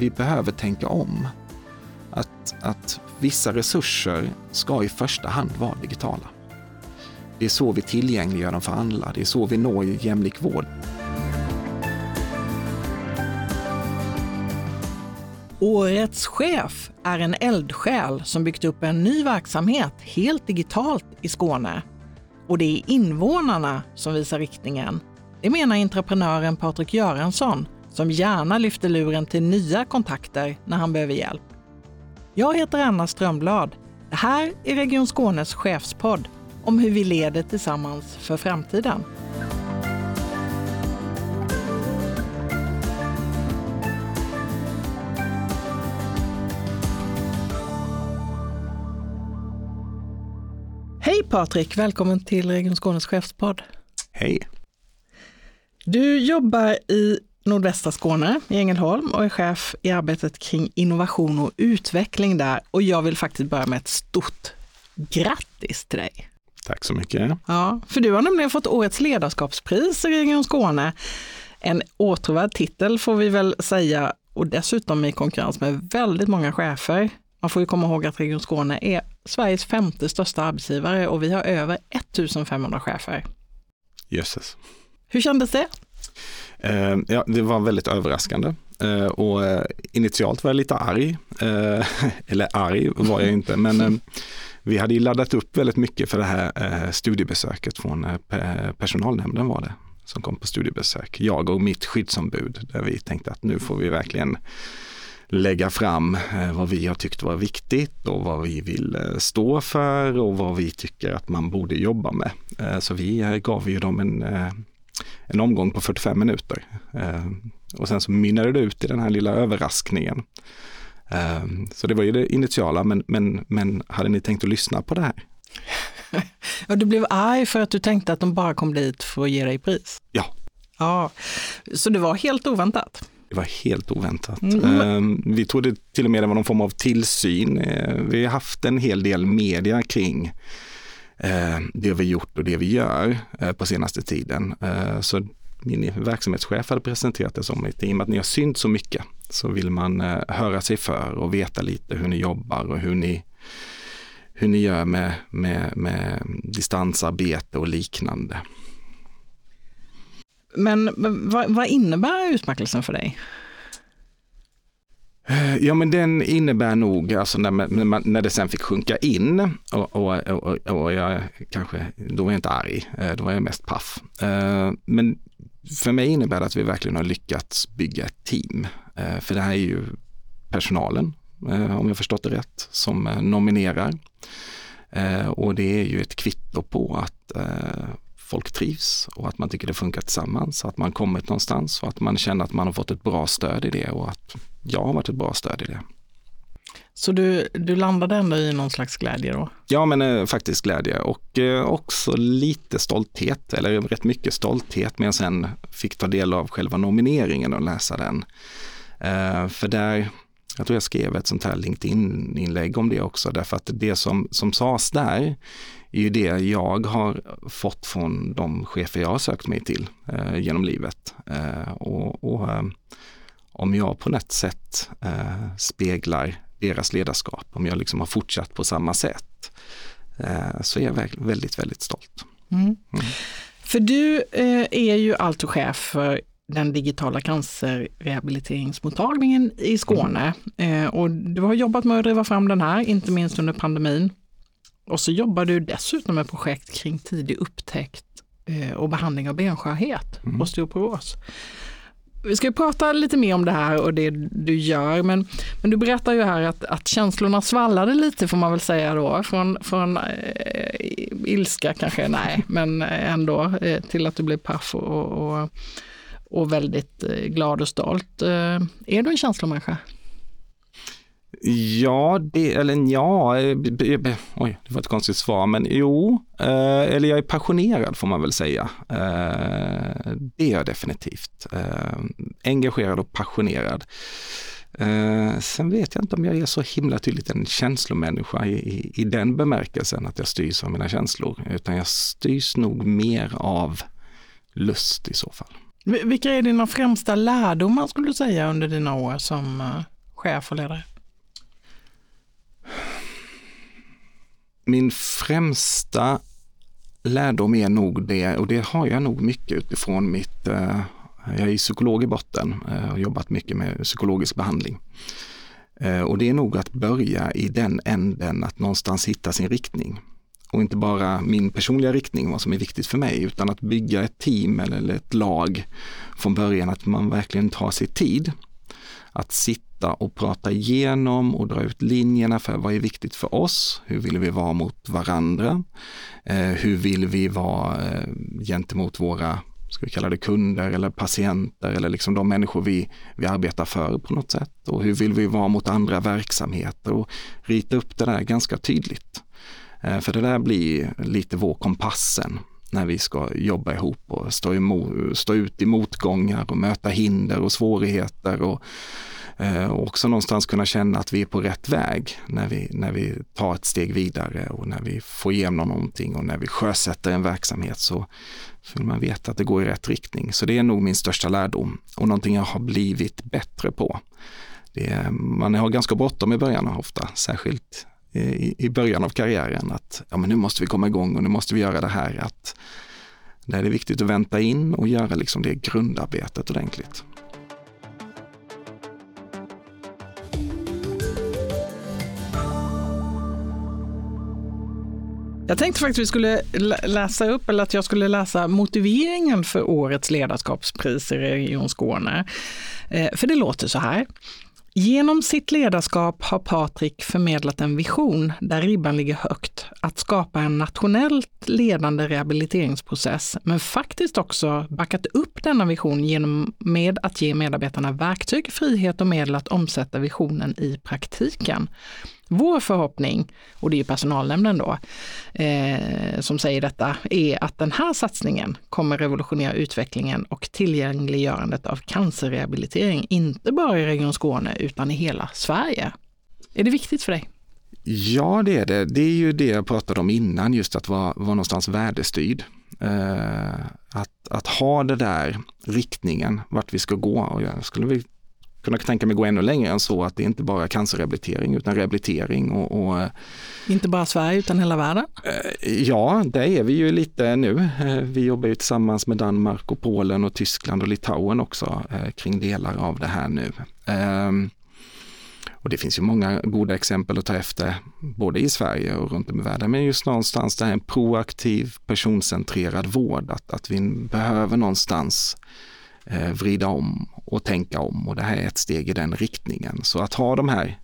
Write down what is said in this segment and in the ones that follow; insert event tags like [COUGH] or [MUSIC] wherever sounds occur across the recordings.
vi behöver tänka om. Att, att vissa resurser ska i första hand vara digitala. Det är så vi tillgängliggör dem för alla. Det är så vi når jämlik vård. Årets chef är en eldsjäl som byggt upp en ny verksamhet helt digitalt i Skåne. Och det är invånarna som visar riktningen. Det menar entreprenören Patrik Göransson som gärna lyfter luren till nya kontakter när han behöver hjälp. Jag heter Anna Strömblad. Det här är Region Skånes chefspodd om hur vi leder tillsammans för framtiden. Hej Patrik, välkommen till Region Skånes chefspodd. Hej! Du jobbar i nordvästra Skåne, i Ängelholm och är chef i arbetet kring innovation och utveckling där. Och jag vill faktiskt börja med ett stort grattis till dig. Tack så mycket. Ja, för du har nämligen fått årets ledarskapspris i Region Skåne. En åtråvärd titel får vi väl säga och dessutom i konkurrens med väldigt många chefer. Man får ju komma ihåg att Region Skåne är Sveriges femte största arbetsgivare och vi har över 1500 chefer. Jösses. Hur kändes det? Eh, ja, det var väldigt överraskande. Eh, och eh, initialt var jag lite arg. Eh, [LAUGHS] eller arg var jag inte, men eh, vi hade ju laddat upp väldigt mycket för det här eh, studiebesöket från eh, personalnämnden var det som kom på studiebesök. Jag och mitt skyddsombud där vi tänkte att nu får vi verkligen lägga fram eh, vad vi har tyckt var viktigt och vad vi vill stå för och vad vi tycker att man borde jobba med. Så vi gav ju dem en en omgång på 45 minuter. Eh, och sen så mynnade det ut i den här lilla överraskningen. Eh, så det var ju det initiala, men, men, men hade ni tänkt att lyssna på det här? [LAUGHS] ja, du blev arg för att du tänkte att de bara kom dit för att ge dig pris? Ja. Ja, så det var helt oväntat? Det var helt oväntat. Mm. Vi trodde till och med det var någon form av tillsyn. Eh, vi har haft en hel del media kring Eh, det vi gjort och det vi gör eh, på senaste tiden. Eh, så min verksamhetschef hade presenterat det som ett med att ni har synt så mycket så vill man höra sig för och veta lite hur ni jobbar och hur ni, hur ni gör med, med, med distansarbete och liknande. Men vad, vad innebär utmärkelsen för dig? Ja men den innebär nog, alltså när, när, när det sen fick sjunka in och, och, och, och jag kanske, då var jag inte arg, eh, då var jag mest paff. Eh, men för mig innebär det att vi verkligen har lyckats bygga ett team. Eh, för det här är ju personalen, om jag förstått det rätt, som nominerar. Och det är ju ett kvitto på att folk trivs och att man tycker det funkar tillsammans, att man kommit någonstans och att man känner att man har fått ett bra stöd i det och att jag har varit ett bra stöd i det. Så du, du landade ändå i någon slags glädje då? Ja, men eh, faktiskt glädje och eh, också lite stolthet, eller rätt mycket stolthet, men jag sen fick ta del av själva nomineringen och läsa den. Eh, för där, jag tror jag skrev ett sånt här LinkedIn-inlägg om det också, därför att det som, som sades där är ju det jag har fått från de chefer jag har sökt mig till eh, genom livet. Eh, och, och eh, om jag på något sätt eh, speglar deras ledarskap, om jag liksom har fortsatt på samma sätt, eh, så är jag väldigt, väldigt stolt. Mm. Mm. För du eh, är ju alltså chef för den digitala cancerrehabiliteringsmottagningen i Skåne. Mm. och du har jobbat med att driva fram den här, inte minst under pandemin. Och så jobbar du dessutom med projekt kring tidig upptäckt eh, och behandling av benskörhet, mm. osteoporos. Vi ska prata lite mer om det här och det du gör, men, men du berättar ju här att, att känslorna svallade lite får man väl säga då, från, från eh, ilska kanske, nej, [LAUGHS] men ändå eh, till att du blev paff och, och, och väldigt eh, glad och stolt. Eh, är du en känslomänniska? Ja, det, eller ja, eh, oj, det var ett konstigt svar, men jo, eh, eller jag är passionerad får man väl säga. Eh, det är jag definitivt. Eh, engagerad och passionerad. Eh, sen vet jag inte om jag är så himla tydligt en känslomänniska i, i, i den bemärkelsen att jag styrs av mina känslor, utan jag styrs nog mer av lust i så fall. Vilka är dina främsta lärdomar skulle du säga under dina år som eh, chef och ledare? Min främsta lärdom är nog det, och det har jag nog mycket utifrån mitt, eh, jag är psykolog i botten eh, och har jobbat mycket med psykologisk behandling. Eh, och det är nog att börja i den änden att någonstans hitta sin riktning. Och inte bara min personliga riktning, vad som är viktigt för mig, utan att bygga ett team eller ett lag från början, att man verkligen tar sig tid att sitta och prata igenom och dra ut linjerna för vad är viktigt för oss? Hur vill vi vara mot varandra? Eh, hur vill vi vara eh, gentemot våra ska vi kalla det kunder eller patienter eller liksom de människor vi, vi arbetar för på något sätt. Och hur vill vi vara mot andra verksamheter och rita upp det där ganska tydligt. Eh, för det där blir lite vår kompassen när vi ska jobba ihop och stå, emot, stå ut i motgångar och möta hinder och svårigheter och, Eh, och också någonstans kunna känna att vi är på rätt väg när vi, när vi tar ett steg vidare och när vi får igenom någonting och när vi sjösätter en verksamhet så vill man veta att det går i rätt riktning. Så det är nog min största lärdom och någonting jag har blivit bättre på. Är, man har ganska bråttom i början ofta, särskilt i, i början av karriären att ja, men nu måste vi komma igång och nu måste vi göra det här. Att där är det viktigt att vänta in och göra liksom det grundarbetet ordentligt. Jag tänkte faktiskt att vi skulle läsa upp, eller att jag skulle läsa motiveringen för årets ledarskapspris i Region Skåne. Eh, för det låter så här. Genom sitt ledarskap har Patrik förmedlat en vision där ribban ligger högt, att skapa en nationellt ledande rehabiliteringsprocess, men faktiskt också backat upp denna vision genom med att ge medarbetarna verktyg, frihet och medel att omsätta visionen i praktiken. Vår förhoppning, och det är ju personalnämnden då, eh, som säger detta, är att den här satsningen kommer revolutionera utvecklingen och tillgängliggörandet av cancerrehabilitering, inte bara i Region Skåne utan i hela Sverige. Är det viktigt för dig? Ja, det är det. Det är ju det jag pratade om innan, just att vara, vara någonstans värdestyrd. Eh, att, att ha det där riktningen, vart vi ska gå. Och jag skulle kunna tänka mig gå ännu längre än så att det är inte bara cancerrehabilitering utan rehabilitering och, och eh, inte bara Sverige utan hela världen? Eh, ja, där är vi ju lite nu. Eh, vi jobbar ju tillsammans med Danmark och Polen och Tyskland och Litauen också kring delar av det här nu. Ehm, och det finns ju många goda exempel att ta efter, både i Sverige och runt om i världen. Men just någonstans det här en proaktiv, personcentrerad vård, att, att vi behöver någonstans Eh, vrida om och tänka om och det här är ett steg i den riktningen. Så att ha de här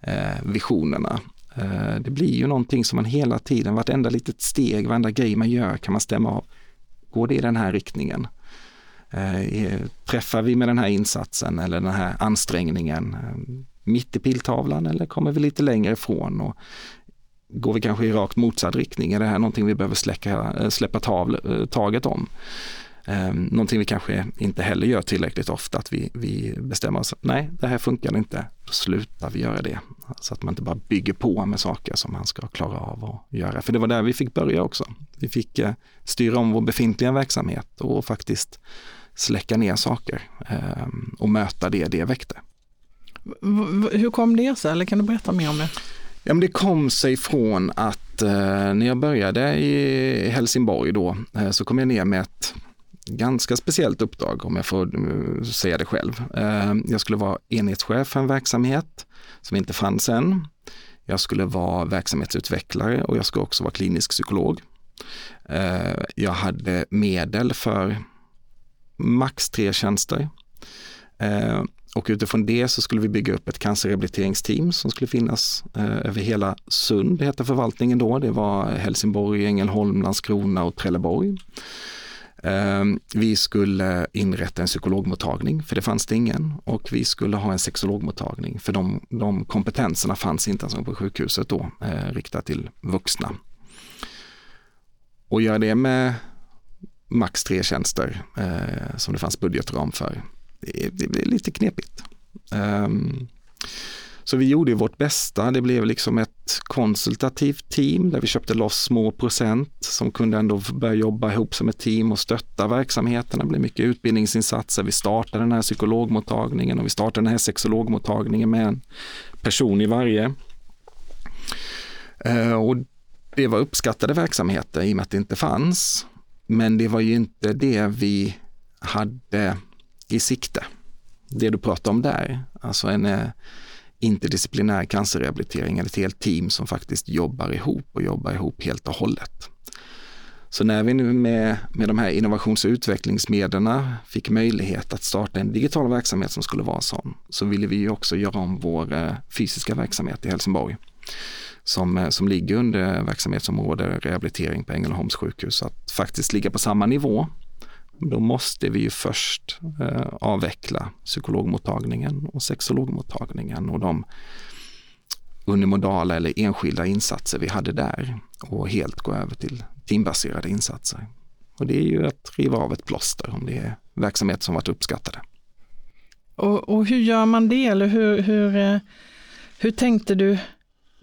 eh, visionerna, eh, det blir ju någonting som man hela tiden, vartenda litet steg, varenda grej man gör kan man stämma av. Går det i den här riktningen? Eh, eh träffar vi med den här insatsen eller den här ansträngningen eh, mitt i piltavlan eller kommer vi lite längre ifrån? Och går vi kanske i rakt motsatt riktning? Är det här någonting vi behöver släcka, eh, släppa tav, taget om? Eh, någonting vi kanske inte heller gör tillräckligt ofta, att vi, vi bestämmer oss, nej det här funkar inte, då slutar vi göra det. Så att man inte bara bygger på med saker som man ska klara av att göra. För det var där vi fick börja också. Vi fick eh, styra om vår befintliga verksamhet och faktiskt släcka ner saker eh, och möta det det väckte. Hur kom det sig, eller kan du berätta mer om det? Ja, men det kom sig från att eh, när jag började i Helsingborg då eh, så kom jag ner med ett ganska speciellt uppdrag om jag får eh, säga det själv. Eh, jag skulle vara enhetschef för en verksamhet som inte fanns än. Jag skulle vara verksamhetsutvecklare och jag skulle också vara klinisk psykolog. Eh, jag hade medel för max tre tjänster. Och utifrån det så skulle vi bygga upp ett cancerrehabiliteringsteam som skulle finnas över hela Sund, det hette förvaltningen då. Det var Helsingborg, Ängelholm, Landskrona och Trelleborg. Ehm, vi skulle inrätta en psykologmottagning, för det fanns det ingen. Och vi skulle ha en sexologmottagning, för de, de kompetenserna fanns inte ens på sjukhuset då, eh, riktat till vuxna. Och göra det med max tre tjänster eh, som det fanns budgetram för, det, är lite knepigt. Ehm, så vi gjorde vårt bästa. Det blev liksom ett konsultativt team där vi köpte loss små procent som kunde ändå börja jobba ihop som ett team och stötta verksamheterna. Det blev mycket utbildningsinsatser. Vi startade den här psykologmottagningen och vi startade den här sexologmottagningen med en person i varje. Eh, och det var uppskattade verksamheter i och med att det inte fanns. Men det var ju inte det vi hade i sikte. Det du pratar om där, alltså en eh, interdisciplinär cancerrehabilitering, eller ett helt team som faktiskt jobbar ihop och jobbar ihop helt och hållet. Så när vi nu med, med de här innovations och utvecklingsmedlen fick möjlighet att starta en digital verksamhet som skulle vara sån, så ville vi ju också göra om vår eh, fysiska verksamhet i Helsingborg som, eh, som ligger under verksamhetsområde rehabilitering på Ängelholms sjukhus, att faktiskt ligga på samma nivå. Då måste vi ju först eh, avveckla psykologmottagningen och sexologmottagningen och de unimodala eller enskilda insatser vi hade där och helt gå över till teambaserade insatser. Och det är ju att riva av ett plåster om det är verksamhet som varit uppskattade. Och, och hur gör man det? Eller hur, hur, eh, hur tänkte du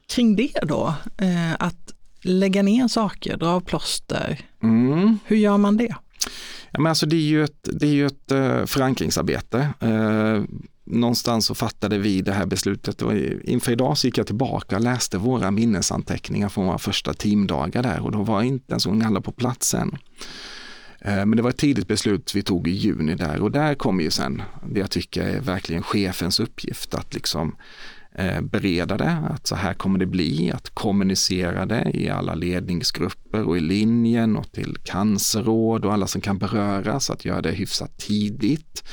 kring det då? Eh, att lägga ner saker, dra av plåster. Mm. Hur gör man det? Ja, men alltså det är ju ett, det är ju ett eh, förankringsarbete. Eh, någonstans så fattade vi det här beslutet och inför idag så gick jag tillbaka och läste våra minnesanteckningar från våra första teamdagar där och då var inte ens Unga alla på plats än. Eh, men det var ett tidigt beslut vi tog i juni där och där kommer ju sen det jag tycker är verkligen chefens uppgift att liksom Eh, bereda det, att så här kommer det bli, att kommunicera det i alla ledningsgrupper och i linjen och till cancerråd och alla som kan beröras, att göra det hyfsat tidigt.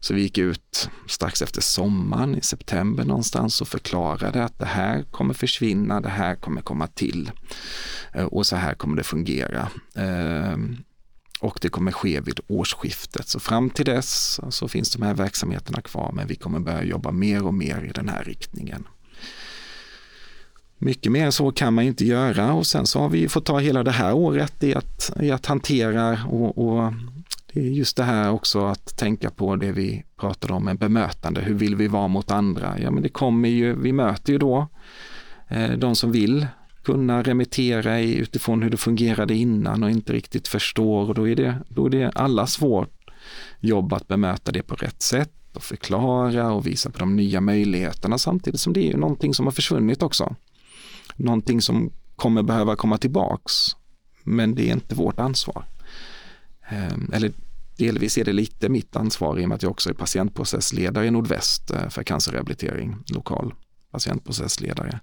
Så vi gick ut strax efter sommaren i september någonstans och förklarade att det här kommer försvinna, det här kommer komma till eh, och så här kommer det fungera. Eh, och det kommer ske vid årsskiftet. Så fram till dess så finns de här verksamheterna kvar men vi kommer börja jobba mer och mer i den här riktningen. Mycket mer än så kan man inte göra och sen så har vi fått ta hela det här året i att, i att hantera och, och det är just det här också att tänka på det vi pratade om med bemötande. Hur vill vi vara mot andra? Ja, men det kommer ju, vi möter ju då eh, de som vill kunna remittera i utifrån hur det fungerade innan och inte riktigt förstår. Och då är det, då är det alla svårt jobb att bemöta det på rätt sätt och förklara och visa på de nya möjligheterna samtidigt som det är någonting som har försvunnit också. Någonting som kommer behöva komma tillbaks. Men det är inte vårt ansvar. Ehm, eller delvis är det lite mitt ansvar i och med att jag också är patientprocessledare i Nordväst eh, för cancerrehabilitering, lokal patientprocessledare.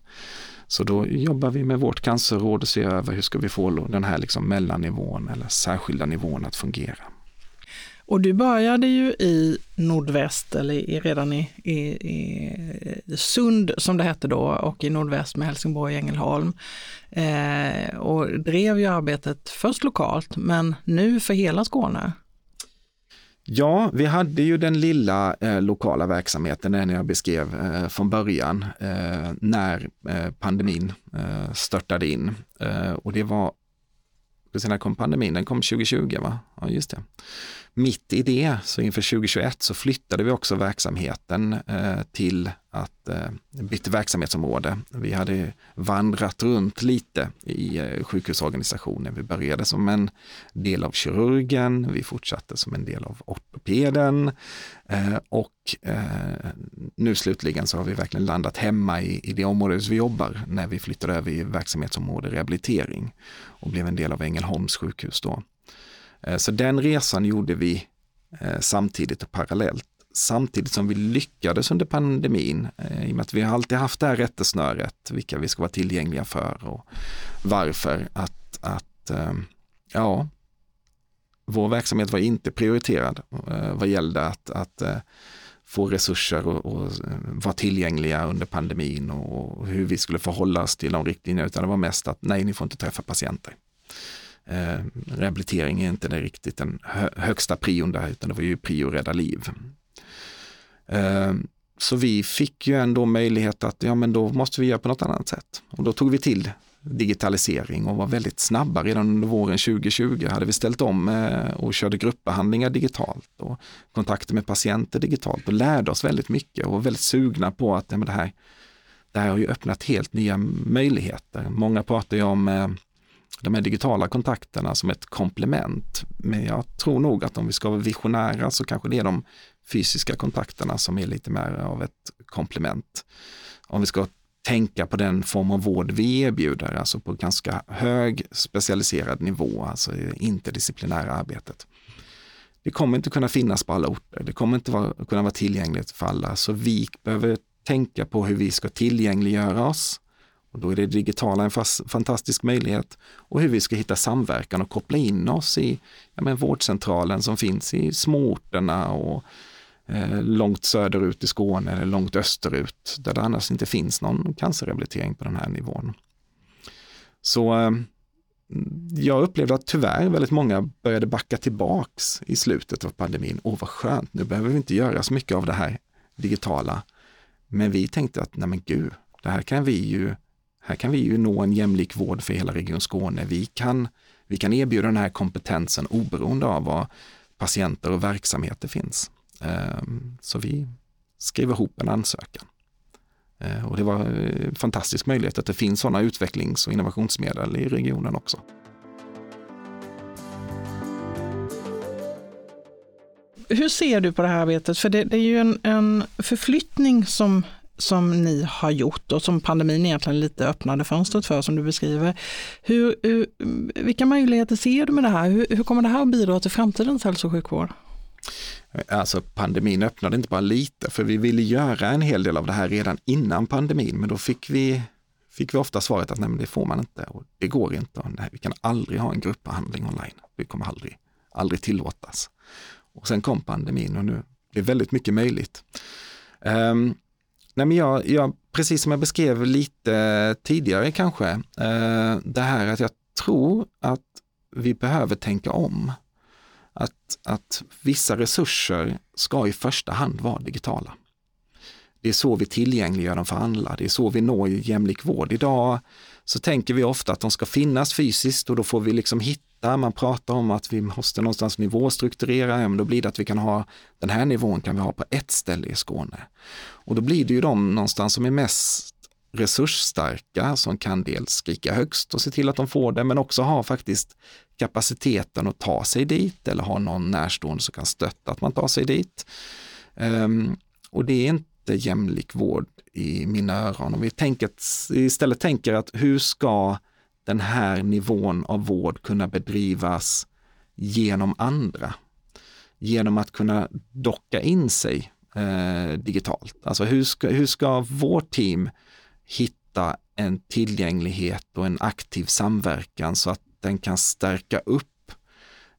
Så då jobbar vi med vårt cancerråd och ser över hur ska vi få den här liksom mellannivån eller särskilda nivån att fungera. Och du började ju i Nordväst, eller i, redan i, i, i, Sund som det hette då, och i Nordväst med Helsingborg och Ängelholm. Eh, och drev ju arbetet först lokalt, men nu för hela Skåne. Ja, vi hade ju den lilla eh, lokala verksamheten, den jag beskrev eh, från början, eh, när eh, pandemin eh, störtade in. Eh, och det var, när kom pandemin? Den kom 2020 va? Ja, just det mitt i det, så inför 2021 så flyttade vi också verksamheten eh, till att eh, byta verksamhetsområde. Vi hade vandrat runt lite i eh, sjukhusorganisationen. Vi började som en del av kirurgen, vi fortsatte som en del av ortopeden eh, och eh, nu slutligen så har vi verkligen landat hemma i, i det område vi jobbar när vi flyttade över i verksamhetsområde rehabilitering och blev en del av Ängelholms sjukhus då. Eh, så den resan gjorde vi eh, samtidigt och parallellt. Samtidigt som vi lyckades under pandemin, eh, i och med att vi har alltid haft det här rättesnöret, vilka vi ska vara tillgängliga för och varför, att, att ja, vår verksamhet var inte prioriterad vad gällde att, att få resurser och, och vara tillgängliga under pandemin och hur vi skulle förhålla oss till de riktlinjerna, utan det var mest att nej, ni får inte träffa patienter eh, rehabilitering är inte det riktigt den hö högsta prion där, utan det var ju prio rädda liv. Eh, så vi fick ju ändå möjlighet att, ja men då måste vi göra på något annat sätt. Och då tog vi till digitalisering och var väldigt snabba redan under våren 2020. Hade vi ställt om eh, och körde gruppbehandlingar digitalt och kontakter med patienter digitalt och lärde oss väldigt mycket och var väldigt sugna på att ja, det, här, det här har ju öppnat helt nya möjligheter. Många pratar ju om eh, de här digitala kontakterna som ett komplement. Men jag tror nog att om vi ska vara visionära så kanske det är de fysiska kontakterna som är lite mer av ett komplement. Om vi ska tänka på den form av vård vi erbjuder, alltså på ganska hög specialiserad nivå, alltså interdisciplinära arbetet. Det kommer inte kunna finnas på alla orter, det kommer inte vara, kunna vara tillgängligt för alla, så vi behöver tänka på hur vi ska tillgängliggöra oss. Och då är det digitala en fast, fantastisk möjlighet och hur vi ska hitta samverkan och koppla in oss i ja, men vårdcentralen som finns i småorterna och Eh, långt söderut i Skåne eller långt österut där det annars inte finns någon cancerrehabilitering på den här nivån. Så eh, jag upplevde att tyvärr väldigt många började backa tillbaks i slutet av pandemin. Åh vad skönt, nu behöver vi inte göra så mycket av det här digitala. Men vi tänkte att nej men gud, det här kan vi ju, här kan vi ju nå en jämlik vård för hela Region Skåne. Vi kan, vi kan erbjuda den här kompetensen oberoende av var patienter och verksamheter finns. Ehm, så vi skrev ihop en ansökan. Eh, och det var en fantastisk möjlighet att det finns sådana utvecklings och innovationsmedel i regionen också. Hur ser du på det här arbetet? För det, det är ju en, en, förflyttning som, som ni har gjort och som pandemin egentligen lite öppnade fönstret för som du beskriver. Hur, hur vilka möjligheter ser du med det här? Hur, hur kommer det här att bidra till framtidens hälso och sjukvård? Alltså pandemin öppnade inte bara lite, för vi ville göra en hel del av det här redan innan pandemin, men då fick vi, fick vi ofta svaret att nej, men det får man inte och det går inte. Och nej, vi kan aldrig ha en gruppbehandling online. Det kommer aldrig, aldrig tillåtas. Och sen kom pandemin och nu är väldigt mycket möjligt. Um, nej, men jag, jag, precis som jag beskrev lite tidigare kanske, eh, det här att jag tror att vi behöver tänka om att, att vissa resurser ska i första hand vara digitala. Det är så vi tillgängliggör dem för alla, det är så vi når jämlik vård. Idag så tänker vi ofta att de ska finnas fysiskt och då får vi liksom hitta, man pratar om att vi måste någonstans nivåstrukturera, ja, då blir det att vi kan ha den här nivån kan vi ha på ett ställe i Skåne. Och då blir det ju de någonstans som är mest resursstarka som kan dels skrika högst och se till att de får det, men också ha faktiskt kapaciteten att ta sig dit eller ha någon närstående som kan stötta att man tar sig dit. Um, och det är inte jämlik vård i mina öron. Om vi tänker, istället tänker att hur ska den här nivån av vård kunna bedrivas genom andra? Genom att kunna docka in sig eh, digitalt. Alltså hur ska, hur ska vårt team hitta en tillgänglighet och en aktiv samverkan så att den kan stärka upp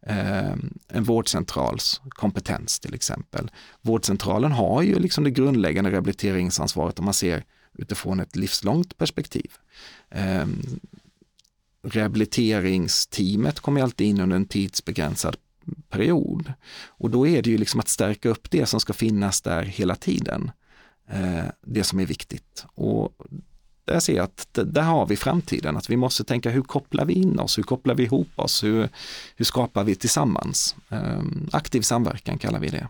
eh, en vårdcentrals kompetens till exempel. Vårdcentralen har ju liksom det grundläggande rehabiliteringsansvaret om man ser utifrån ett livslångt perspektiv. Eh, rehabiliteringsteamet kommer alltid in under en tidsbegränsad period och då är det ju liksom att stärka upp det som ska finnas där hela tiden. Eh, det som är viktigt. Och där ser jag att där har vi framtiden, att vi måste tänka hur kopplar vi in oss, hur kopplar vi ihop oss, hur, hur skapar vi tillsammans? Ehm, aktiv samverkan kallar vi det.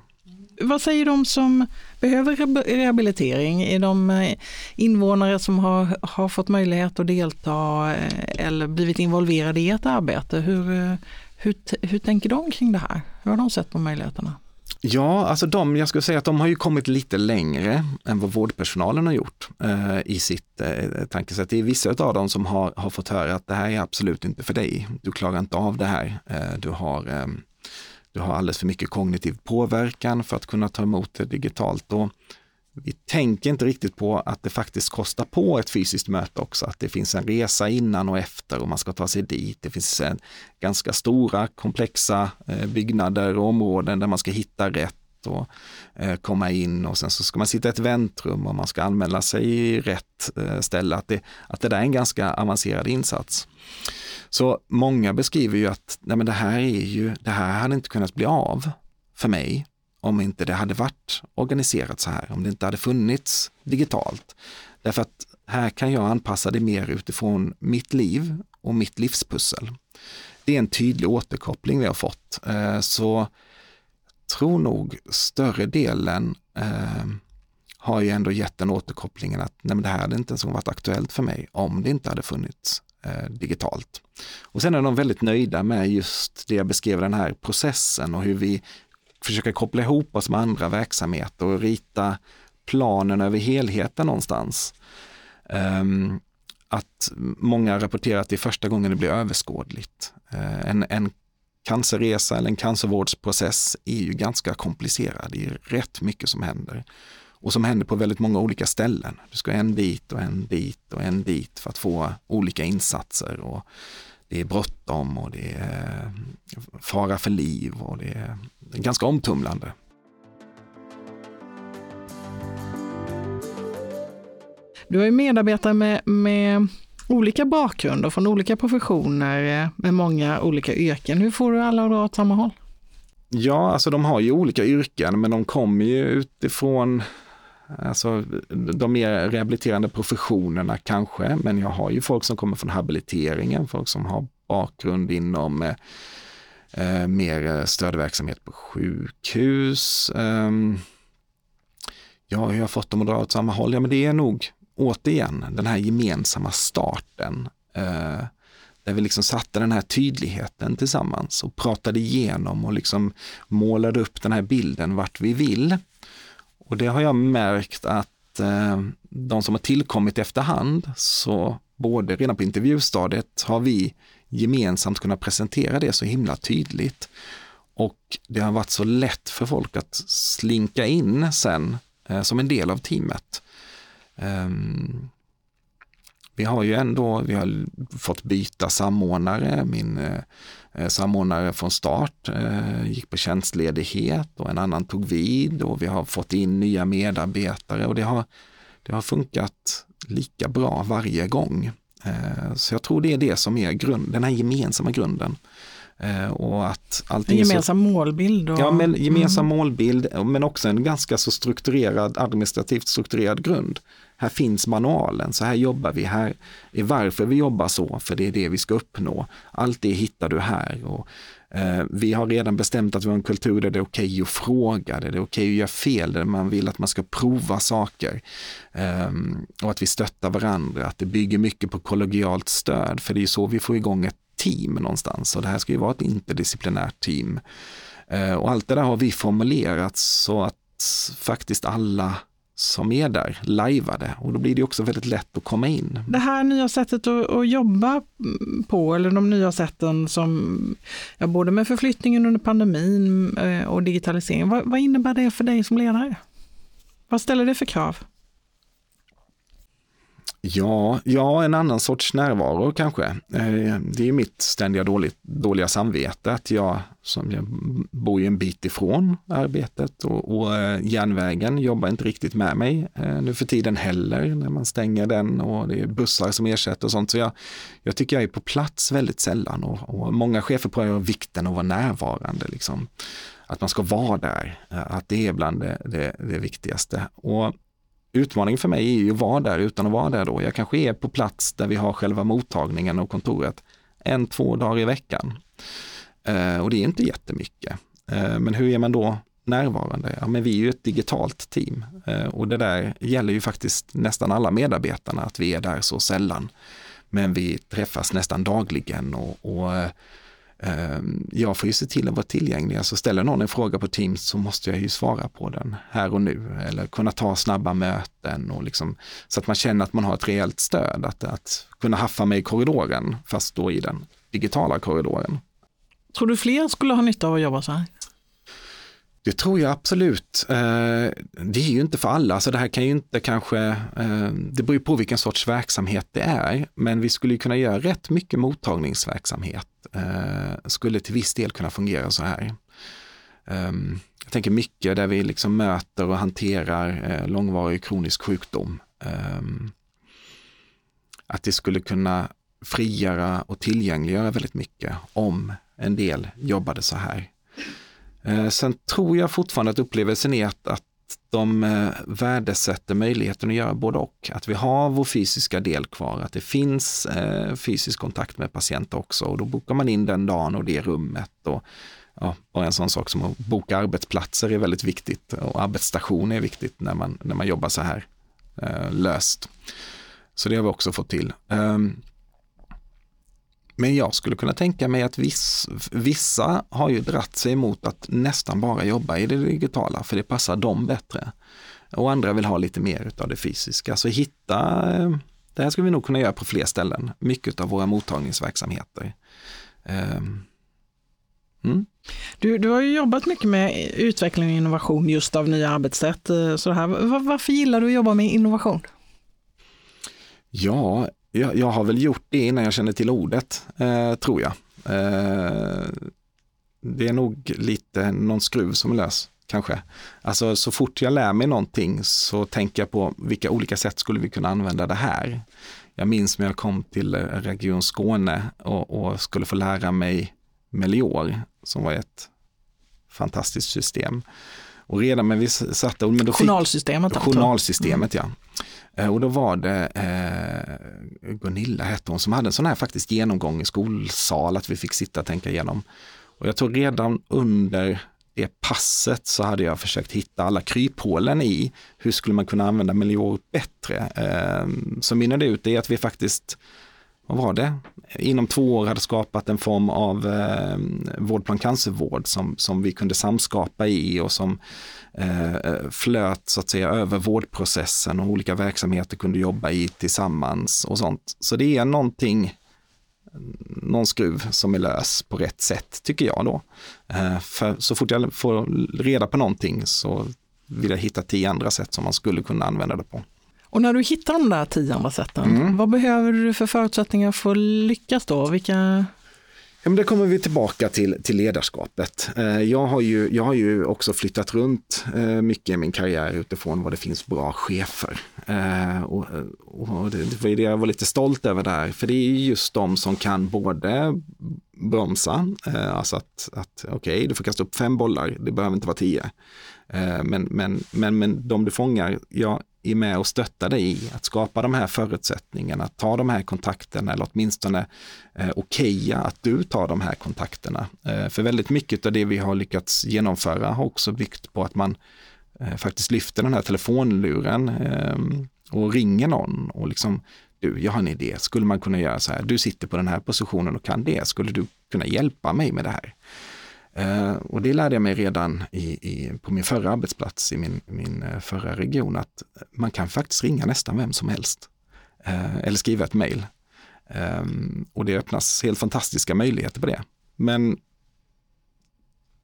Vad säger de som behöver rehabilitering? Är de eh, invånare som har, har fått möjlighet att delta eh, eller blivit involverade i ett arbete? Hur, eh, hur, hur tänker de kring det här? Hur har de sett på möjligheterna? Ja, alltså de, jag skulle säga att de har ju kommit lite längre än vad vårdpersonalen har gjort eh, i sitt eh, tankesätt. Det är vissa av dem som har, har fått höra att det här är absolut inte för dig. Du klarar inte av det här. Eh, du, har, eh, du har alldeles för mycket kognitiv påverkan för att kunna ta emot det digitalt. Och vi tänker inte riktigt på att det faktiskt kostar på ett fysiskt möte också, att det finns en resa innan och efter och man ska ta sig dit. Det finns en ganska stora komplexa eh, byggnader och områden där man ska hitta rätt och eh, komma in och sen så ska man sitta i ett väntrum och man ska anmäla sig i rätt eh, ställe. Att det, att det där är en ganska avancerad insats. Så många beskriver ju att nej men det här är ju, det här hade inte kunnat bli av för mig om inte det hade varit organiserat så här, om det inte hade funnits digitalt. Därför att här kan jag anpassa det mer utifrån mitt liv och mitt livspussel. Det är en tydlig återkoppling vi har fått. Eh, så tror nog större delen eh, har ju ändå gett den återkopplingen att nej, men det här hade inte ens varit aktuellt för mig om det inte hade funnits eh, digitalt. Och sen är de väldigt nöjda med just det jag beskrev, den här processen och hur vi försöka koppla ihop oss med andra verksamheter och rita planen över helheten någonstans. Um, att många rapporterar att det är första gången det blir överskådligt. Uh, en, en cancerresa eller en cancervårdsprocess är ju ganska komplicerad. Det är rätt mycket som händer och som händer på väldigt många olika ställen. Du ska en dit och en dit och en dit för att få olika insatser. Och det är bråttom och det är fara för liv och det är ganska omtumlande. Du har ju medarbetare med, med olika bakgrunder från olika professioner med många olika yrken. Hur får du alla att dra åt samma håll? Ja, alltså de har ju olika yrken men de kommer ju utifrån Alltså de mer rehabiliterande professionerna kanske, men jag har ju folk som kommer från habiliteringen, folk som har bakgrund inom eh, mer stödverksamhet på sjukhus. Eh, ja, hur har jag fått dem att dra åt samma håll? Ja, men det är nog återigen den här gemensamma starten. Eh, där vi liksom satte den här tydligheten tillsammans och pratade igenom och liksom målade upp den här bilden vart vi vill. Och det har jag märkt att eh, de som har tillkommit efterhand, så både redan på intervjustadiet har vi gemensamt kunnat presentera det så himla tydligt. Och det har varit så lätt för folk att slinka in sen eh, som en del av teamet. Um, vi har ju ändå, vi har fått byta samordnare. Min eh, samordnare från start eh, gick på tjänstledighet och en annan tog vid och vi har fått in nya medarbetare och det har, det har funkat lika bra varje gång. Eh, så jag tror det är det som är grund, den här gemensamma grunden. Eh, och att allting en gemensam så, målbild? Och, ja, men gemensam mm. målbild men också en ganska så strukturerad, administrativt strukturerad grund. Här finns manualen, så här jobbar vi, här är varför vi jobbar så, för det är det vi ska uppnå. Allt det hittar du här. Och, eh, vi har redan bestämt att vi har en kultur där det är okej okay att fråga, där det är okej okay att göra fel, där man vill att man ska prova saker. Eh, och att vi stöttar varandra, att det bygger mycket på kollegialt stöd, för det är så vi får igång ett team någonstans. Och det här ska ju vara ett interdisciplinärt team. Eh, och allt det där har vi formulerat så att faktiskt alla som är där lajvade och då blir det också väldigt lätt att komma in. Det här nya sättet att, att jobba på, eller de nya sätten som, ja, både med förflyttningen under pandemin eh, och digitalisering, vad, vad innebär det för dig som ledare? Vad ställer det för krav? Ja, ja, en annan sorts närvaro kanske. Eh, det är mitt ständiga dåligt, dåliga samvete att jag, som jag bor ju en bit ifrån arbetet och, och eh, järnvägen jobbar inte riktigt med mig eh, nu för tiden heller när man stänger den och det är bussar som ersätter och sånt. Så jag, jag tycker jag är på plats väldigt sällan och, och många chefer pratar om vikten av att vara närvarande. Liksom. Att man ska vara där, att det är bland det, det, det viktigaste. Och utmaningen för mig är ju att vara där utan att vara där då. Jag kanske är på plats där vi har själva mottagningen och kontoret en, två dagar i veckan. Eh, och det är inte jättemycket. Eh, men hur är man då närvarande? Ja, men vi är ju ett digitalt team eh, och det där gäller ju faktiskt nästan alla medarbetarna att vi är där så sällan. Men vi träffas nästan dagligen och, och eh, Ehm, jag får ju se till att vara tillgänglig. Alltså ställer någon en fråga på Teams så måste jag ju svara på den här och nu eller kunna ta snabba möten och liksom, så att man känner att man har ett reellt stöd. Att, att kunna haffa mig i korridoren fast då i den digitala korridoren. Tror du fler skulle ha nytta av att jobba så här? Det tror jag absolut. Eh, det är ju inte för alla, så det här kan ju inte kanske, eh, det beror ju på vilken sorts verksamhet det är, men vi skulle kunna göra rätt mycket mottagningsverksamhet, eh, skulle till viss del kunna fungera så här. Ehm, jag tänker mycket där vi liksom möter och hanterar långvarig kronisk sjukdom. Ehm, att det skulle kunna frigöra och tillgängliggöra väldigt mycket om en del jobbade så här. Eh, sen tror jag fortfarande att upplevelsen är att, att de eh, värdesätter möjligheten att göra både och. Att vi har vår fysiska del kvar, att det finns eh, fysisk kontakt med patienter också och då bokar man in den dagen och det rummet. Och, ja, bara en sån sak som att boka arbetsplatser är väldigt viktigt och arbetsstation är viktigt när man, när man jobbar så här löst. Så det har vi också fått till. Um, men jag skulle kunna tänka mig att viss, vissa har ju dratt sig emot att nästan bara jobba i det digitala för det passar dem bättre. Och andra vill ha lite mer av det fysiska. Så hitta, eh, det här ska vi nog kunna göra på fler ställen, mycket av våra mottagningsverksamheter. Um, Mm. Du, du har ju jobbat mycket med utveckling och innovation just av nya arbetssätt. Eh, så här. Var, varför gillar du att jobba med innovation? Ja, jag, jag har väl gjort det innan jag kände till ordet, eh, tror jag. Eh, det är nog lite någon skruv som är lös, kanske. Alltså så fort jag lär mig någonting så tänker jag på vilka olika sätt skulle vi kunna använda det här. Jag minns när jag kom till Region Skåne och, och skulle få lära mig Melior som var ett fantastiskt system. Och redan när vi satte... Men då journalsystemet? Fick, journalsystemet, mm. ja. Eh, och då var det eh, Gunilla hette hon som hade en sån här faktiskt genomgång i skolsal att vi fick sitta och tänka igenom. Och jag tror redan under det passet så hade jag försökt hitta alla kryphålen i hur skulle man kunna använda Melior bättre. Eh, så mynnade ut det att vi faktiskt vad var det, inom två år hade skapat en form av eh, vårdplan cancervård som, som vi kunde samskapa i och som flöt så att säga över vårdprocessen och olika verksamheter kunde jobba i tillsammans och sånt. Så det är någonting, någon skruv som är lös på rätt sätt tycker jag då. Eh, för så fort jag får reda på någonting så vill jag hitta tio andra sätt som man skulle kunna använda det på. Och när du hittar de där tio andra sätten, mm. vad behöver du för förutsättningar för att lyckas då? Vilka... Ja, men det kommer vi tillbaka till, till ledarskapet. Eh, jag har, ju, jag har ju också flyttat runt eh, mycket i min karriär utifrån vad det finns bra chefer. Eh, och, och det var det jag var lite stolt över där, för det är just de som kan både bromsa, alltså att, att okej, okay, du får kasta upp fem bollar, det behöver inte vara tio. Men, men, men, men de du fångar, ja, är med och stöttar dig i att skapa de här förutsättningarna, ta de här kontakterna eller åtminstone eh, okeja att du tar de här kontakterna. Eh, för väldigt mycket av det vi har lyckats genomföra har också byggt på att man eh, faktiskt lyfter den här telefonluren eh, och ringer någon och liksom du, jag har en idé, skulle man kunna göra så här, du sitter på den här positionen och kan det, skulle du kunna hjälpa mig med det här? Eh, och det lärde jag mig redan i, i, på min förra arbetsplats i min, min eh, förra region att man kan faktiskt ringa nästan vem som helst. Eh, eller skriva ett mejl. Eh, och det öppnas helt fantastiska möjligheter på det. Men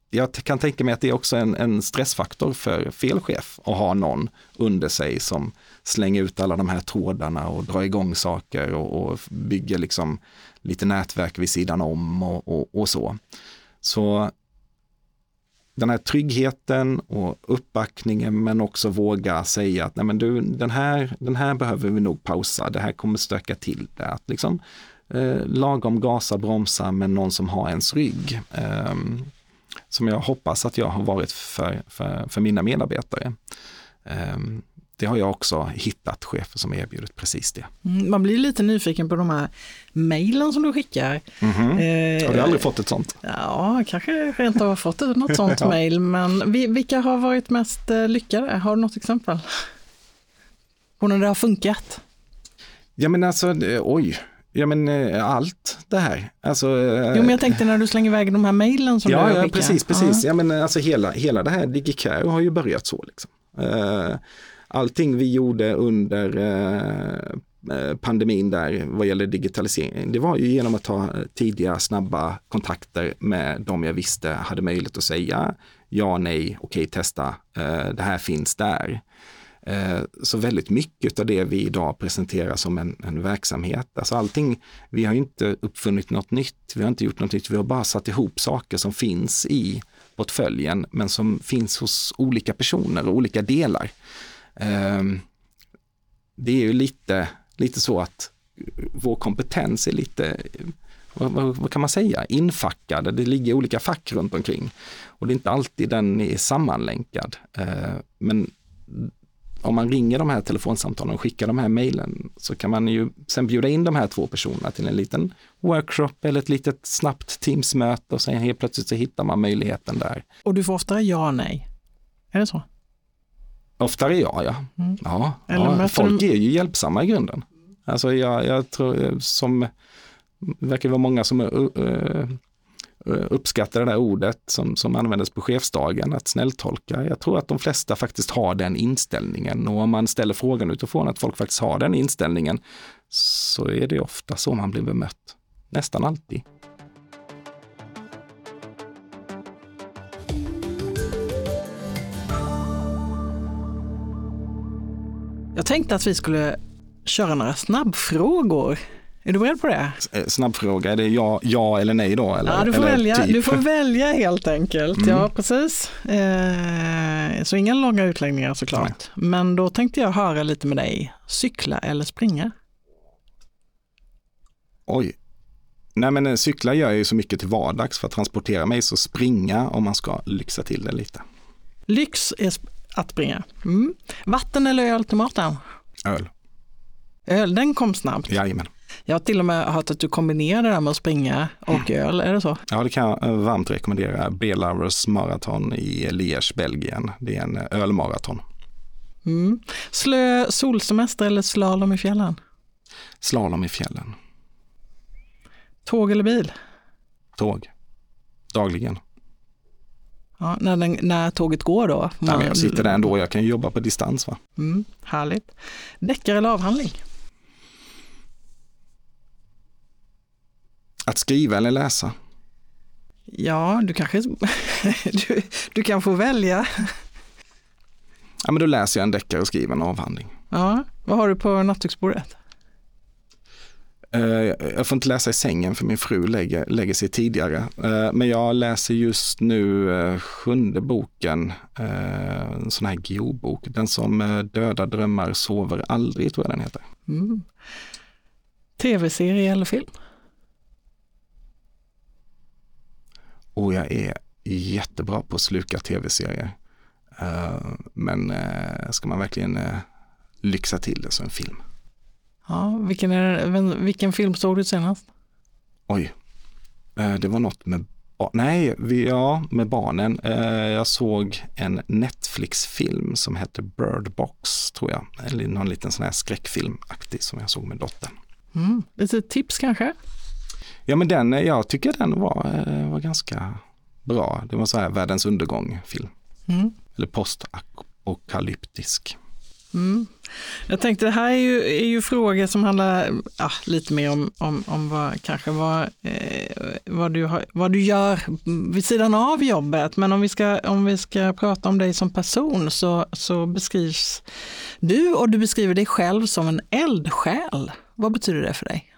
jag kan tänka mig att det är också en, en stressfaktor för fel chef att ha någon under sig som slänger ut alla de här trådarna och drar igång saker och, och bygger liksom lite nätverk vid sidan om och, och, och så. Så den här tryggheten och uppbackningen men också våga säga att nej men du, den, här, den här behöver vi nog pausa, det här kommer stöka till det. Att liksom, eh, lagom gasa, bromsa med någon som har ens rygg. Eh, som jag hoppas att jag har varit för, för, för mina medarbetare. Eh, det har jag också hittat chefer som erbjudit precis det. Mm, man blir lite nyfiken på de här mejlen som du skickar. Mm -hmm. har du aldrig fått ett sånt? Ja, kanske rent av har fått något sånt [LAUGHS] ja. mejl, men vilka har varit mest eh, lyckade? Har du något exempel? [LAUGHS] På när det har funkat? Ja men alltså, oj, Ja men eh, allt det här. Alltså, jo men jag tänkte när du slänger iväg de här mejlen som ja, du skickar. Ja precis, precis. Ja. ja men alltså hela, hela det här DigiCare har ju börjat så. Liksom. Uh, allting vi gjorde under eh, eh, pandemin där vad gäller digitalisering, det var ju genom att ta tidiga snabba kontakter med de jag visste hade möjlighet att säga ja, nej, okej, testa, eh, det här finns där. Eh, så väldigt mycket av det vi idag presenterar som en, en, verksamhet, alltså allting, vi har inte uppfunnit något nytt, vi har inte gjort något nytt, vi har bara satt ihop saker som finns i portföljen, men som finns hos olika personer och olika delar. Ehm, det är ju lite, lite så att vår kompetens är lite, vad, vad, vad, kan man säga, infackad. Det ligger olika fack runt omkring. Och det är inte alltid den är sammanlänkad. Ehm, men om man ringer de här telefonsamtalen och skickar de här mejlen så kan man ju sen bjuda in de här två personerna till en liten workshop eller ett litet snabbt Teamsmöte och sen helt plötsligt så hittar man möjligheten där. Och du får oftare ja och nej? Är det så? Oftare ja, ja. Mm. ja, ja folk du- är ju hjälpsamma i grunden. Alltså jag, jag tror eh, som, det verkar vara många som uh, uh, uppskattar det där ordet som, som användes på chefsdagen, att snälltolka. Jag tror att de flesta faktiskt har den inställningen och om man ställer frågan utifrån att folk faktiskt har den inställningen så är det ofta så man blir bemött. Nästan alltid. Jag tänkte att vi skulle köra några snabbfrågor. Är du beredd på det? Eh, Snabbfråga, är det ja, ja eller nej då? Eller, Ja, du får, eller välja, typ? du får välja helt enkelt. Mm. Ja, precis. Eh, så inga långa utläggningar såklart. Men då tänkte jag höra lite med dig. Cykla eller springa? Oj. Nej men eh, cykla gör jag ju så mycket till vardags för att transportera mig, så springa om man ska lyxa till det lite. Lyx är att springa. Mm. Vatten eller öl till maten? Öl, Öl, den kom snabbt. jajamän. Jag har till och med hört att du kombinerar det där med att springa och öl, är det så? Ja, det kan jag eh, varmt rekommendera. Belovers maraton i Liège, Belgien. Det är en eh, ölmaraton. Mm. Slö solsemester eller slalom i fjällen? Slalom i fjällen. Tåg eller bil? Tåg. Dagligen. Ja, när, den, när tåget går då? Nej, men jag sitter där ändå, jag kan ju jobba på distans. Va? Mm, härligt. Deckare eller avhandling? Att skriva eller läsa. Ja, du kanske [LAUGHS] du, du kan få välja. Ja, men då läser jag en deckare och skriver en avhandling. Ja, vad har du på nattduksbordet? Eh, Jag får inte läsa i sängen för min fru lägger, lägger sig tidigare. Eh, Men jag läser just nu eh, sjunde boken, en sån här geobok. Den som dödar drömmar sover aldrig, tror jag den heter. Mm. Tv-serie eller film? Och jag är jättebra på att sluka tv-serier. Men ska man verkligen lyxa till det så en film. Ja, vilken, är, vilken film såg du senast? Oj, Eh, det var något med Nej, vi, ja, med barnen. Eh, Jag såg en Netflix-film som hette Bird Box, tror jag. Eller någon liten sån här skräckfilmaktig som jag såg med dottern. Mm. Lite tips kanske? Ja, men den, eh, jag tycker den var, var ganska bra. Det var så här världens undergång-film. Mm. Eller postapokalyptisk. Mm. Jag tänkte det här är ju, är ju frågor som handlar ja, lite mer om, om, om vad, kanske vad, eh, vad, du har, vad du gör vid sidan av jobbet. Men om vi ska, om vi ska prata om dig som person så, så beskrivs du och du beskriver dig själv som en eldsjäl. Vad betyder det för dig?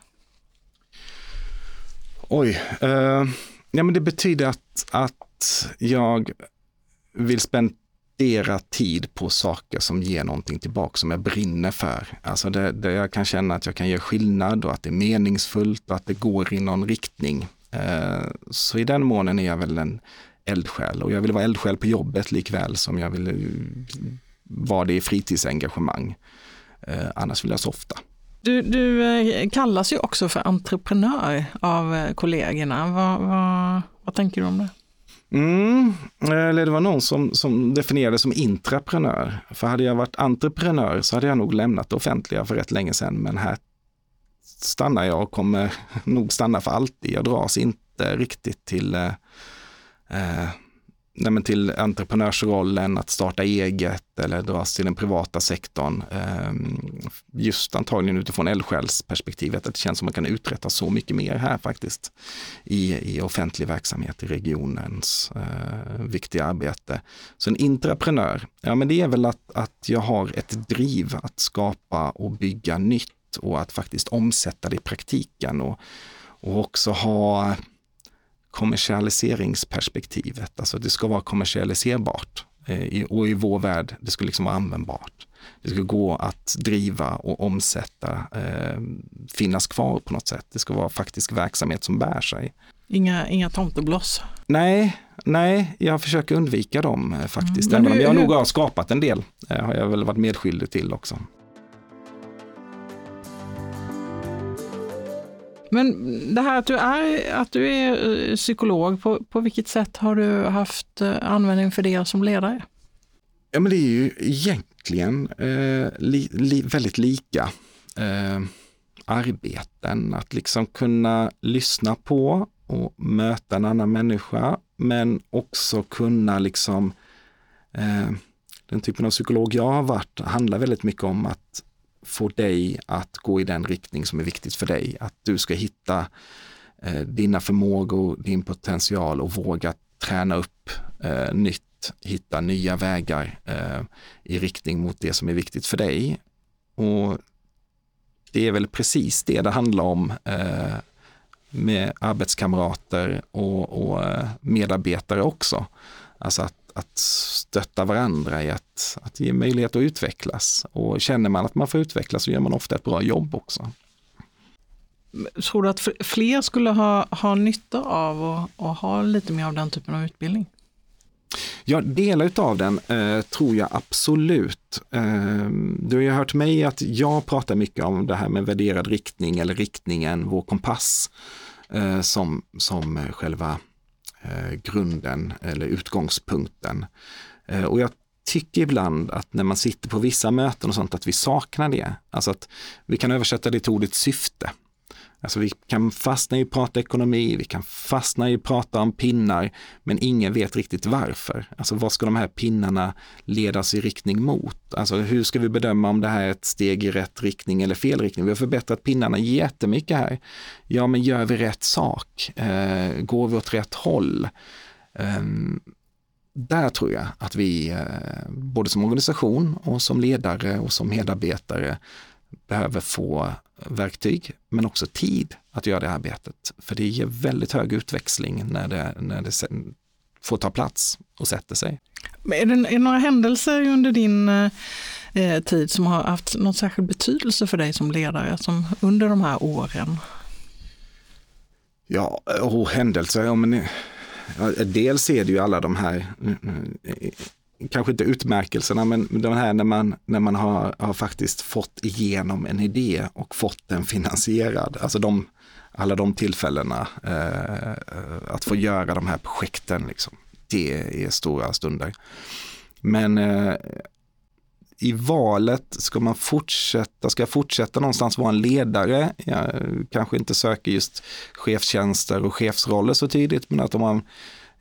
Oj, eh, ja, men det betyder att, att jag vill spendera tid på saker som ger någonting tillbaka, som jag brinner för. Alltså det, det jag kan känna att jag kan göra skillnad och att det är meningsfullt och att det går i någon riktning. Eh, så i den månen är jag väl en eldsjäl och jag vill vara eldsjäl på jobbet likväl som jag vill eh, vara det i fritidsengagemang. Eh, annars vill jag softa. Du, du eh, kallas ju också för entreprenör av eh, kollegorna. Vad, vad, vad tänker du om det? Mm, eller det var någon som, som definierade som intraprenör. För hade jag varit entreprenör så hade jag nog lämnat det offentliga för rätt länge sedan. Men här stannar jag och kommer [LAUGHS] nog stanna för alltid. Jag dras inte riktigt till, eh, eh, nej men till entreprenörsrollen, att starta eget eller dras till den privata sektorn. Ehm, just antagligen utifrån eldsjälsperspektivet, att det känns som man kan uträtta så mycket mer här faktiskt i, i offentlig verksamhet, i regionens eh, viktiga arbete. Så en intraprenör, ja men det är väl att, att jag har ett driv att skapa och bygga nytt och att faktiskt omsätta det i praktiken och, och också ha kommersialiseringsperspektivet, alltså det ska vara kommersialiserbart. Eh, och i vår värld, det ska liksom vara användbart. Det ska gå att driva och omsätta, eh, finnas kvar på något sätt. Det ska vara faktisk verksamhet som bär sig. Inga, inga tomtebloss? Nej, nej, jag försöker undvika dem eh, faktiskt. Mm, Även hur, om jag hur... nog har skapat en del, eh, har jag väl varit medskyldig till också. Men det här att du är, att du är eh, psykolog, på, på vilket sätt har du haft eh, användning för det som ledare? Ja, men det är ju egentligen eh, li, li, väldigt lika eh, arbeten. Att liksom kunna lyssna på och möta en annan människa, men också kunna liksom eh, den typen av psykolog jag har varit handlar väldigt mycket om att få dig att gå i den riktning som är viktigt för dig. Att du ska hitta eh, dina förmågor, din potential och våga träna upp eh, nytt, hitta nya vägar eh, i riktning mot det som är viktigt för dig. Och det är väl precis det det handlar om eh, med arbetskamrater och, och eh, medarbetare också. Alltså att att stötta varandra i att, att ge möjlighet att utvecklas. Och känner man att man får utvecklas så gör man ofta ett bra jobb också. Tror du att fler skulle ha, ha nytta av att, ha lite mer av den typen av utbildning? Ja, delar av den eh, tror jag absolut. Eh, du har ju hört mig att jag pratar mycket om det här med värderad riktning eller riktningen, vår kompass, eh, som, som själva Eh, grunden eller utgångspunkten. Eh, och jag tycker ibland att när man sitter på vissa möten och sånt att vi saknar det. Alltså att vi kan översätta det till ordet syfte. Alltså vi kan fastna i att prata ekonomi, vi kan fastna i att prata om pinnar, men ingen vet riktigt varför. Alltså vad ska de här pinnarna ledas i riktning mot? Alltså hur ska vi bedöma om det här är ett steg i rätt riktning eller fel riktning? Vi har förbättrat pinnarna jättemycket här. Ja, men gör vi rätt sak? Eh, går vi åt rätt håll? Eh, där tror jag att vi, eh, både som organisation och som ledare och som medarbetare, behöver få verktyg men också tid att göra det arbetet. För det ger väldigt hög utväxling när det, när det får ta plats och sätter sig. är, det, är det några händelser under din eh, tid som har haft någon särskild betydelse för dig som ledare som under de här åren? Ja, och händelser, ja, men, ja, dels är det ju alla de här kanske inte utmärkelserna, men de här när man, när man har, har faktiskt fått igenom en idé och fått den finansierad. Alltså de, alla de tillfällena eh, att få göra de här projekten. Liksom. Det är stora stunder. Men eh, i valet, ska man fortsätta, ska jag fortsätta någonstans vara en ledare? Jag kanske inte söker just chefstjänster och chefsroller så tidigt, men att om man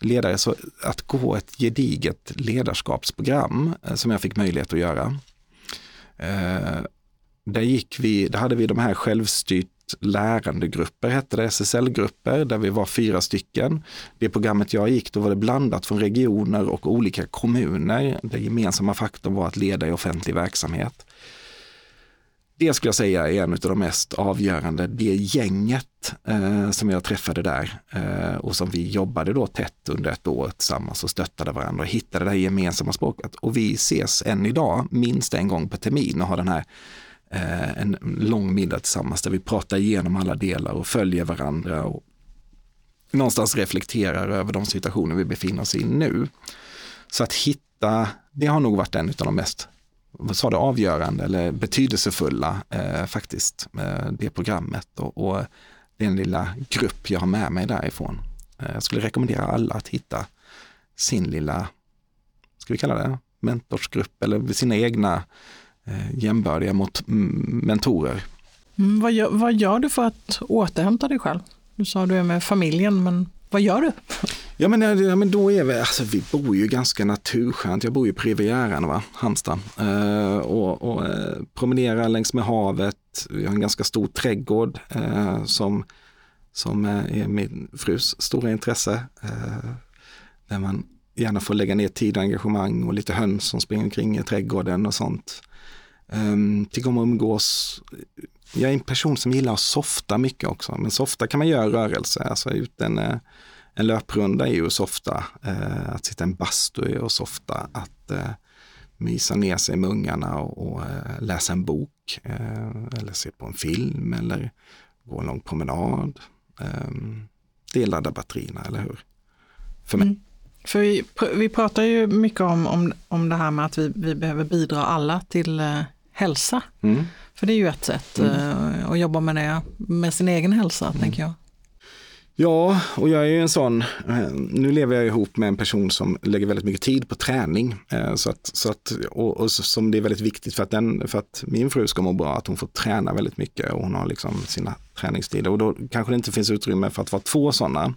ledare, så att gå ett gediget ledarskapsprogram eh, som jag fick möjlighet att göra. Eh, där, gick vi, där hade vi de här självstyrt lärandegrupper, hette det, SSL-grupper, där vi var fyra stycken. Det programmet jag gick, då var det blandat från regioner och olika kommuner. Den gemensamma faktorn var att leda i offentlig verksamhet det skulle jag säga är en av de mest avgörande. Det gänget eh, som jag träffade där eh, och som vi jobbade då tätt under ett år tillsammans och stöttade varandra och hittade det här gemensamma språket. Och vi ses än idag minst en gång per termin och har den här eh, en lång middag tillsammans där vi pratar igenom alla delar och följer varandra och någonstans reflekterar över de situationer vi befinner oss i nu. Så att hitta, det har nog varit en av de mest vad sa det, avgörande eller betydelsefulla eh, faktiskt, eh, det programmet och, och, den lilla grupp jag har med mig därifrån. Eh, jag skulle rekommendera alla att hitta sin lilla, ska vi kalla det, mentorsgrupp eller sina egna eh, jämbördiga mot, mm, mentorer. Mm, vad, gör, vad gör du för att återhämta dig själv? Du sa du är med familjen, men vad gör du? Ja men, ja, men då är vi, alltså vi bor ju ganska naturskönt. Jag bor ju på Rivieran, va? Halmstad. Eh, och, och eh, promenerar längs med havet. Vi har en ganska stor trädgård eh, som, som eh, är min frus stora intresse. Eh, där man gärna får lägga ner tid och engagemang och lite höns som springer omkring i trädgården och sånt. Ehm, um, tycker om att umgås. Jag är en person som gillar att softa mycket också, men softa kan man göra rörelse, alltså ut en eh, en löprunda är ju softa, eh, att sitta i en bastu är ju softa, att eh, mysa ner sig med ungarna och, och eh, läsa en bok eh, eller se på en film eller gå en lång promenad. Eh, det är ladda batterierna, eller hur? För mig. Mm. För vi, vi pratar ju mycket om, om, om det här med att vi, vi behöver bidra alla till eh, hälsa. Mm. För det är ju ett sätt eh, att jobba med det, med sin egen hälsa, tänker jag. Ja, och jag är ju en sån, eh, nu lever jag ihop med en person som lägger väldigt mycket tid på träning. eh, Så att, så att, och, och som det är väldigt viktigt för att, den, för att min fru ska må bra, att hon får träna väldigt mycket och hon har liksom sina träningstider. Och då kanske det inte finns utrymme för att vara två sådana.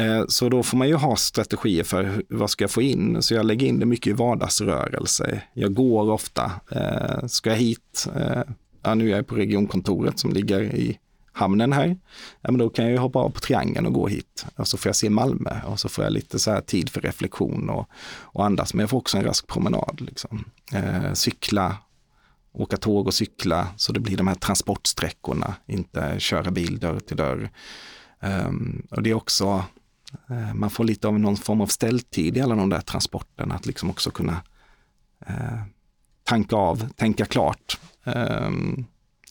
Eh, så då får man ju ha strategier för vad ska jag få in. Så jag lägger in det mycket i vardagsrörelse. Jag går ofta. Eh, ska jag hit, eh, ja, nu är jag på regionkontoret som ligger i hamnen här. Ja, men då kan jag ju hoppa av på triangeln och gå hit. Och så får jag se Malmö och så får jag lite så här tid för reflektion och, och andas. Men jag får också en rask promenad. Liksom. Eh, cykla, åka tåg och cykla så det blir de här transportsträckorna, inte köra bil dörr till dörr. Um, och det är också, man får lite av någon form av ställtid i alla de där transporterna, att liksom också kunna eh, tanka av, tänka klart ehm,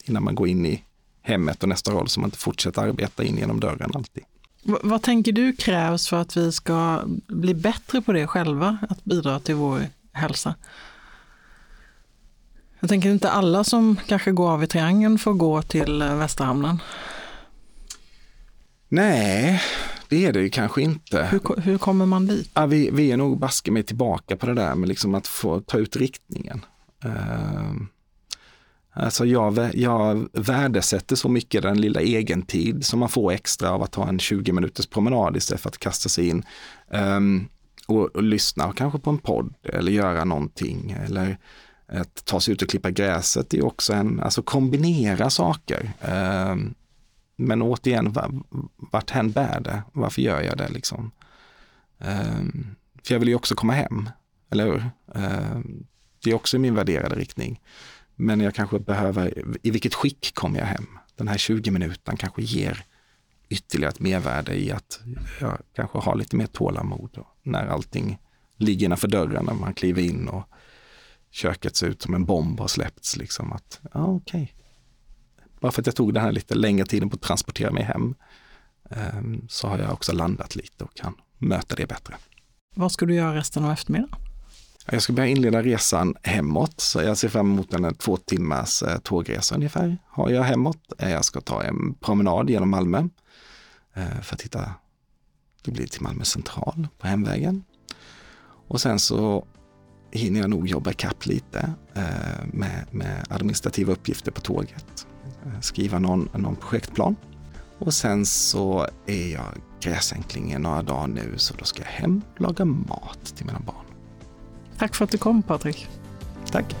innan man går in i hemmet och nästa roll så man inte fortsätter arbeta in genom dörren alltid. V- vad tänker du krävs för att vi ska bli bättre på det själva, att bidra till vår hälsa? Jag tänker inte alla som kanske går av i triangeln får gå till eh, Västerhamnen. Nej, det är det ju kanske inte. Hur, hur kommer man dit? Ja, vi, vi är nog baske mig tillbaka på det där med liksom att få ta ut riktningen. Ehm, alltså jag, jag värdesätter så mycket den lilla egentid som man får extra av att ta en 20 minuters promenad istället för att kasta sig in ehm, och, och lyssna kanske på en podd eller göra någonting eller att ta sig ut och klippa gräset är också en, alltså kombinera saker. Ehm, men återigen, vart hän bär det? Varför gör jag det liksom? Ehm, för jag vill ju också komma hem, eller hur? Ehm, det är också min värderade riktning. Men jag kanske behöver, i vilket skick kommer jag hem? Den här 20 minuten kanske ger ytterligare ett mervärde i att jag kanske har lite mer tålamod när allting ligger innanför dörren, när man kliver in och köket ser ut som en bomb har släppts. Liksom att, ja okej. Bara för att jag tog den här lite längre tiden på att transportera mig hem ehm, så har jag också landat lite och kan möta det bättre. Vad ska du göra resten av eftermiddagen? Jag ska börja inleda resan hemåt, så jag ser fram emot en två timmars eh, tågresa ungefär har jag hemåt. Eh, Jag ska ta en promenad genom Malmö eh, för att hitta, det blir till Malmö central på hemvägen. Och sen så hinner jag nog jobba ikapp lite med, med administrativa uppgifter på tåget. Eh, Skriva någon, någon projektplan. Och sen så är jag gräsänkling några dagar nu så då ska jag hem och laga mat till mina barn. Tack för att du kom Patrik. Tack!